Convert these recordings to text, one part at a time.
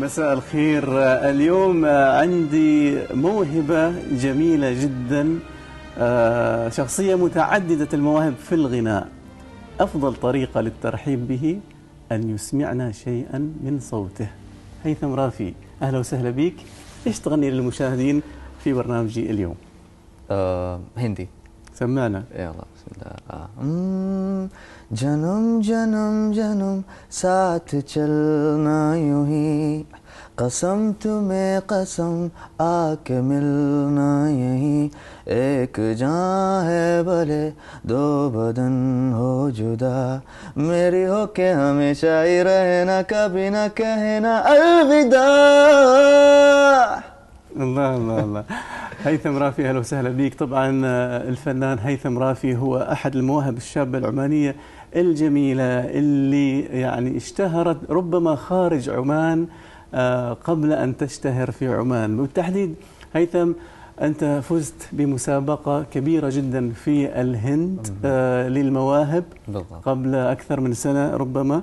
مساء الخير. اليوم عندي موهبة جميلة جدا آه، شخصية متعددة المواهب في الغناء. أفضل طريقة للترحيب به أن يسمعنا شيئا من صوته. هيثم رافي أهلا وسهلا بك. إيش تغني للمشاهدين في برنامجي اليوم؟ آه هندي. سمعنا يلا بسم الله جنم جنم جنم ساتھ چلنا یوں ہی قسم تمہیں قسم آ کے ملنا یہیں ایک جاں ہے بھلے دو بدن ہو جدا میری ہو کے ہمیشہ ہی رہنا کبھی نہ کہنا الوداع الله الله الله. هيثم رافي أهلا وسهلا بك. طبعا آه، الفنان هيثم رافي هو أحد المواهب الشابة العمانية الجميلة اللي يعني اشتهرت ربما خارج عمان آه، قبل أن تشتهر في عمان. بالتحديد هيثم أنت فزت بمسابقة كبيرة جدا في الهند آه، للمواهب قبل أكثر من سنة ربما.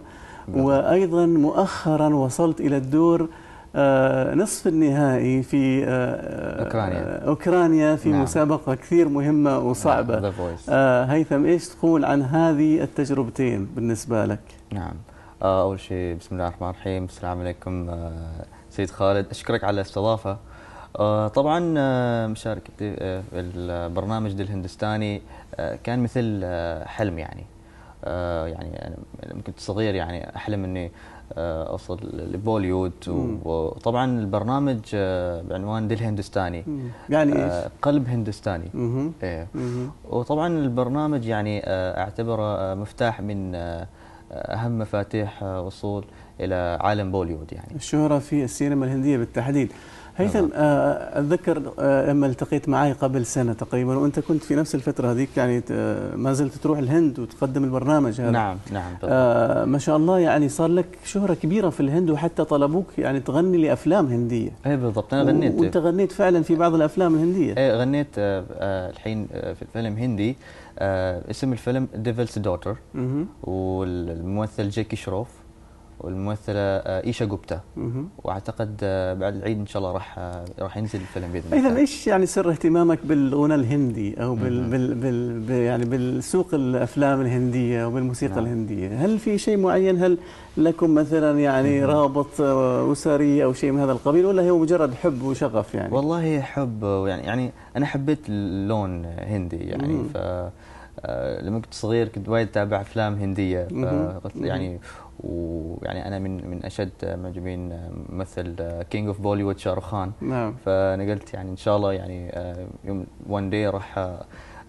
وأيضا مؤخرا وصلت إلى الدور نصف النهائي في آه، أوكرانيا. أوكرانيا في نعم. مسابقة كثير مهمة وصعبة. The Voice آه، هيثم إيش تقول عن هذه التجربتين بالنسبة لك؟ نعم. آه، أول شيء بسم الله الرحمن الرحيم. السلام عليكم آه، سيد خالد. أشكرك على الاستضافة. آه، طبعا آه، مشاركتي آه، في البرنامج دي الهندستاني آه، كان مثل آه، حلم يعني. آه، يعني أنا لما كنت صغير يعني أحلم إني آه، أوصل لبوليوود مم. وطبعا البرنامج آه، بعنوان دي الهندستاني يعني إيش؟ آه، قلب هندستاني. إيه. وطبعا البرنامج يعني أعتبره مفتاح من أهم مفاتيح وصول إلى عالم بوليوود يعني الشهرة في السينما الهندية بالتحديد هيثم آه، أتذكر آه، لما التقيت معي قبل سنة تقريبا وأنت كنت في نفس الفترة هذيك يعني آه، ما زلت تروح الهند وتقدم البرنامج هذا. نعم نعم. آه ما شاء الله يعني صار لك شهرة كبيرة في الهند وحتى طلبوك يعني تغني لأفلام هندية. إيه بالضبط أنا غنيت. وأنت غنيت فعلا في بعض الأفلام الهندية. إيه غنيت آه، آه، الحين آه، في فيلم هندي آه، اسم الفيلم Devil's Daughter. والممثل جيكي شروف والممثلة آه، إيشا جوبتا. وأعتقد آه، بعد العيد إن شاء الله راح آه، راح ينزل الفيلم بإذن الله إيش يعني سر اهتمامك بالغنى الهندي أو بال. بال بال يعني بالسوق الأفلام الهندية وبالموسيقى نعم. الهندية، هل في شيء معين هل لكم مثلا يعني مهم. رابط أسري أو شيء من هذا القبيل ولا هو مجرد حب وشغف يعني؟ والله حب يعني يعني أنا حبيت اللون هندي يعني مم. ف لما كنت صغير كنت وايد أتابع أفلام هندية. فقلت. يعني ويعني أنا من من أشد معجبين ممثل king of Bollywood شاروخ خان. نعم. فانا قلت يعني إن شاء الله يعني آه، يوم one day راح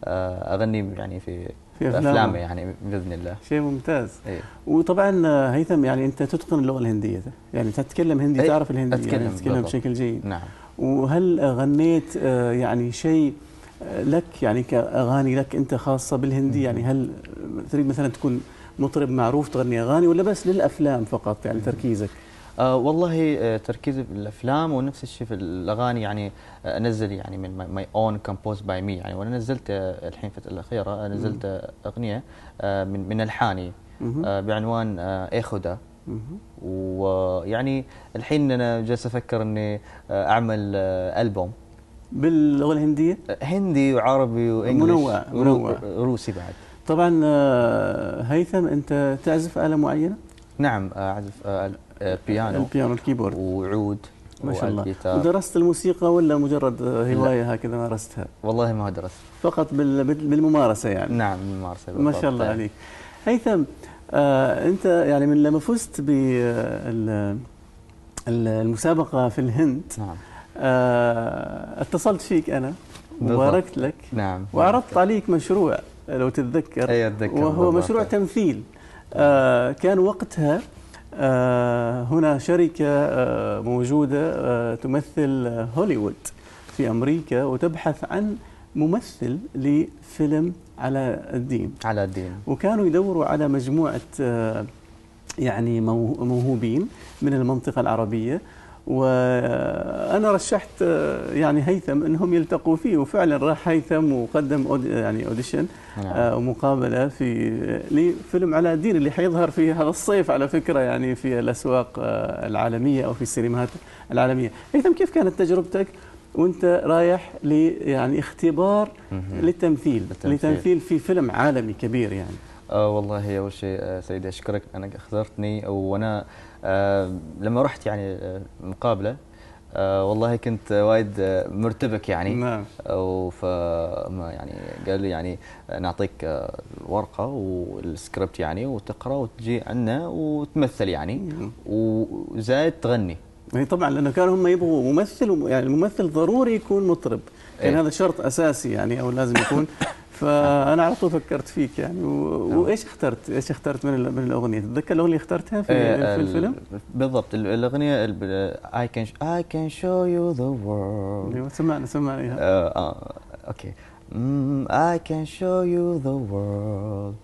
آه، أغني يعني في في. افلامه يعني بإذن الله. شيء ممتاز. إيه. وطبعا آه، هيثم يعني أنت تتقن اللغة الهندية يعني تتكلم هندي إيه، تعرف الهندي أتكلم يعني تتكلم. بشكل جيد. نعم. وهل غنيت آه، يعني شيء آه، لك يعني كأغاني لك أنت خاصة بالهندي؟ يعني هل تريد مثلا تكون مطرب معروف تغني أغاني ولا بس للأفلام فقط يعني تركيزك؟ آه والله آه تركيزي في الأفلام ونفس الشيء في الأغاني يعني آه أنزل يعني من my own compose by me يعني وأنا نزلت آه الحين في الأخيرة نزلت أغنية من من الحاني بعنوان مهم. ويعني الحين أنا جالس أفكر إني أعمل ألبوم باللغة الهندية؟ هندي وعربي و English منوع- منوع. روسي بعد طبعا آه، هيثم أنت تعزف آلة معينة؟ نعم أعزف آه آه بيانو البيانو ال keyboard. وعود ما شاء الله. ودرست الموسيقى ولا مجرد هواية هكذا مارستها؟ والله ما درست. فقط بال- بال- بالممارسة يعني. نعم ممارسه ما شاء الله عليك. هيثم آه أنت يعني من لما فزت بالمسابقه في الهند نعم. آه اتصلت فيك أنا. وباركت لك نعم. وعرضت عليك مشروع. لو تتذكر. أي أتذكر. وهو. مشروع تمثيل. آه كان وقتها آه هنا شركة آه موجودة آه تمثل آه، هوليوود في أمريكا وتبحث عن ممثل لفيلم على الدين. على الدين. وكانوا يدوروا على مجموعة آه، يعني مو- موهوبين من المنطقة العربية. وأنا رشحت آه، يعني هيثم إنهم يلتقوا فيه وفعلا راح هيثم وقدم أود يعني اوديشن نعم. آه، ومقابلة في لفيلم علاء الدين اللي حيظهر في هذا الصيف على فكرة يعني في الأسواق آه، العالمية أو في السينمات العالمية هيثم كيف كانت تجربتك وأنت رايح ل يعني اختبار. للتمثيل للتمثيل. لتمثيل في فيلم عالمي كبير يعني آه والله اول شيء آه سيدي أشكرك. انك اخترتني وأنا آه لما رحت يعني آه مقابلة آه والله كنت وايد آه مرتبك يعني. نعم. وف ما يعني قال لي يعني نعطيك آه، ورقة والسكريبت يعني وتقرأ وتجي عنا وتمثل يعني. وزايد تغني. يعني طبعا لأنه كانوا هم يبغوا ممثل يعني الممثل ضروري يكون مطرب. كان إيه. هذا شرط أساسي يعني أو لازم يكون. فأنا على طول فكرت فيك يعني و... نعم. وإيش اخترت؟ إيش اخترت من ال- من الأغنية؟ تتذكر الأغنية اللي اخترتها في, آه، في ال- الفيلم؟ بالضبط ال- الأغنية I can I can show you the world أيوه سمعنا سمعنا إياها آه آه okay I can show you the world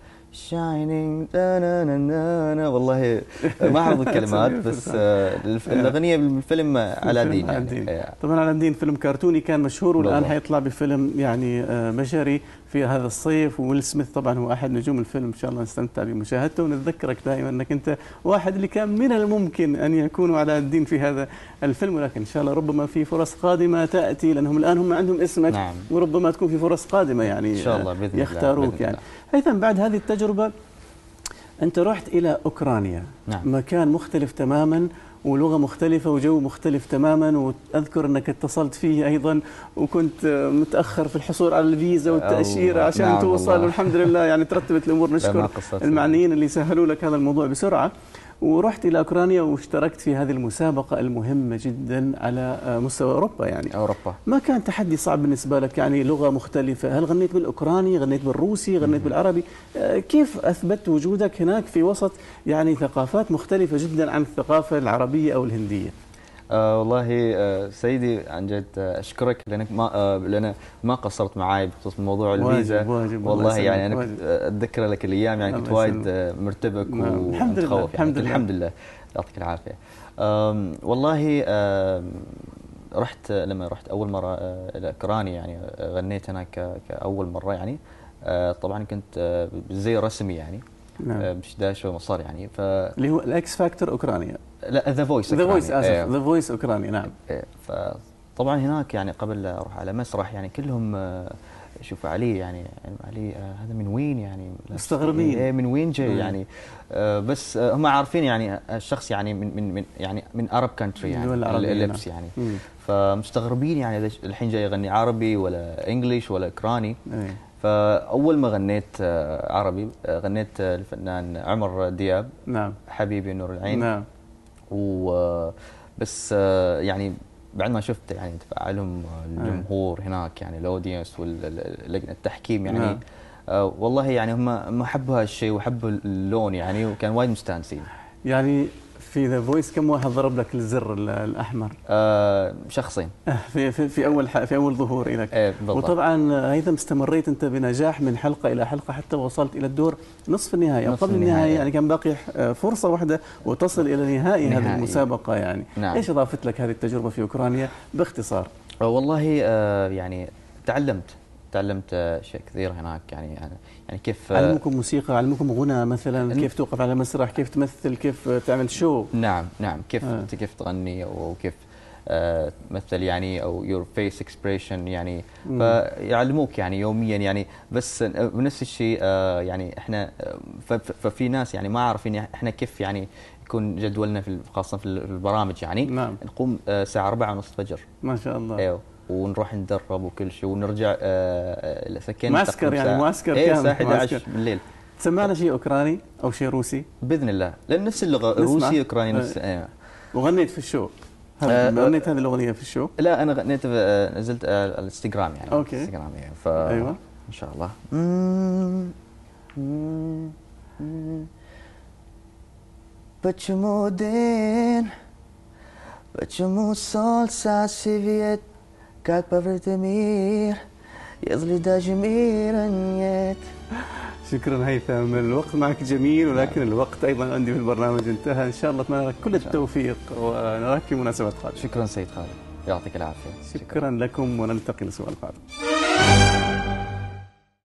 na والله ما احفظ الكلمات بس آه الأغنية بالفيلم على فيلم دين يعني الدين. إيه. طبعا علاء الدين فيلم كرتوني كان مشهور والآن. حيطلع بفيلم يعني آه، بشري في هذا الصيف وويل سميث طبعا هو أحد نجوم الفيلم إن شاء الله نستمتع بمشاهدته ونتذكرك دائما إنك أنت واحد اللي كان من الممكن أن يكونوا على الدين في هذا الفيلم ولكن إن شاء الله ربما في فرص قادمة تأتي لأنهم الآن هم عندهم اسمك نعم. وربما تكون في فرص قادمة يعني إن شاء الله آه، بإذن الله، يختاروك يعني الله. هيثم بعد هذه التجربة أنت رحت إلى أوكرانيا نعم. مكان مختلف تماما ولغة مختلفة وجو مختلف تماما وأذكر أنك اتصلت فيه أيضا وكنت متأخر في الحصول على الفيزا والتأشيرة الله. عشان نعم توصل. والحمد لله يعني ترتبت ما نشكر. المعنيين اللي سهلوا لك هذا الموضوع بسرعة ورحت إلى أوكرانيا واشتركت في هذه المسابقة المهمة جدا على مستوى أوروبا يعني. أوروبا. ما كان تحدي صعب بالنسبة لك يعني لغة مختلفة؟ هل غنيت بالأوكراني غنيت بالروسي غنيت بالعربي؟ آه، كيف أثبت وجودك هناك في وسط يعني ثقافات مختلفة جدا عن الثقافة العربية أو الهندية؟ آه والله آه سيدي عن جد آه أشكرك لأنك ما آه لأن ما قصرت معي بخصوص موضوع واجب- الفيزا واجب، الله والله يعني أنا واجب. كنت آه، أتذكر لك الأيام يعني كنت وايد. آه، مرتبك نعم. الحمد لله، ومتخوف الحمد يعني لله. الحمد لله يعطيك العافية والله رحت لما رحت أول مرة آه، إلى أوكرانيا يعني غنيت هناك كأول مرة يعني طبعا كنت بالزي الرسمي يعني نعم آه، بدشداشة ومصر يعني ف اللي هو ال X Factor أوكرانيا لا The Voice The Voice آسف The Voice أوكرانيا نعم إيه، فطبعا هناك يعني قبل أروح على مسرح يعني كلهم آه، يشوفوا علي يعني علي آه، هذا من وين يعني مستغربين. إيه من وين جاي. يعني بس هم عارفين يعني الشخص يعني من من من يعني من Arab country يعني اللبس نعم. يعني مم. فمستغربين يعني الحين جاي يغني عربي ولا English ولا اوكراني إيه. فأول ما غنيت آه، عربي آه، غنيت آه، الفنان عمرو دياب نعم. حبيبي نور العين. نعم. و بس آه، يعني بعد ما شفت يعني تفاعلهم الجمهور هناك يعني ال audience ولجنه التحكيم يعني نعم. آه والله يعني هم هم حبوا هالشيء وحبوا اللون يعني وكان وايد مستانسين. يعني في The Voice كم واحد ضرب لك الزر ال- الأحمر؟ آه شخصين. في في في أول ح- في أول ظهور لك إيه بالضبط. وطبعا هيثم استمريت أنت بنجاح من حلقة إلى حلقة حتى وصلت إلى الدور نصف النهائي أو نصف قبل النهائي. يعني كان باقي ح- فرصة واحدة وتصل إلى نهائي هذه نهائي. المسابقة يعني. نعم. إيش إضافت لك هذه التجربة في أوكرانيا؟ باختصار. آه والله آه يعني تعلمت تعلمت شيء كثير هناك يعني يعني, يعني كيف علموكم موسيقى علموكم غنى مثلا كيف توقف على مسرح كيف تمثل كيف تعمل show نعم نعم. كيف آه. انت كيف تغني وكيف آه، تمثل يعني أو your face expression يعني. فيعلموك يعني يوميا يعني. بس بنفس الشيء آه، يعني إحنا آه، ففي ناس يعني ما عارفين إحنا كيف يعني يكون جدولنا في خاصة في ال- في البرامج يعني. نعم. نقوم الساعة 4 ونص الفجر ما شاء الله. أيوه. ونروح ندرب وكل شيء ونرجع آه، لسكن معسكر تقريباً يعني ساعة. معسكر ايه كامل، الساعه 11 معسكر. بالليل سمعنا شيء اوكراني او شيء روسي باذن الله لان نفس اللغه نسمع. روسي اوكراني نفس ايه. وغنيت في الشو هل آه، غنيت هذه الاغنيه في الشو لا انا غنيت آه، نزلت آه، على الانستغرام يعني أوكي. الانستغرام يعني ف أيوة. ان شاء الله Почему день, почему солнце светит, كاتبة في تميح يظل دا جميلا يت شكرا هيثم الوقت معك جميل ولكن نعم. الوقت أيضا عندي في البرنامج انتهى. إن شاء الله اتمنى لك كل التوفيق ونراك في مناسبات قادمة. شكرا سيد خالد. يعطيك العافية. شكرا, شكرا لكم ونلتقي الأسبوع القادم.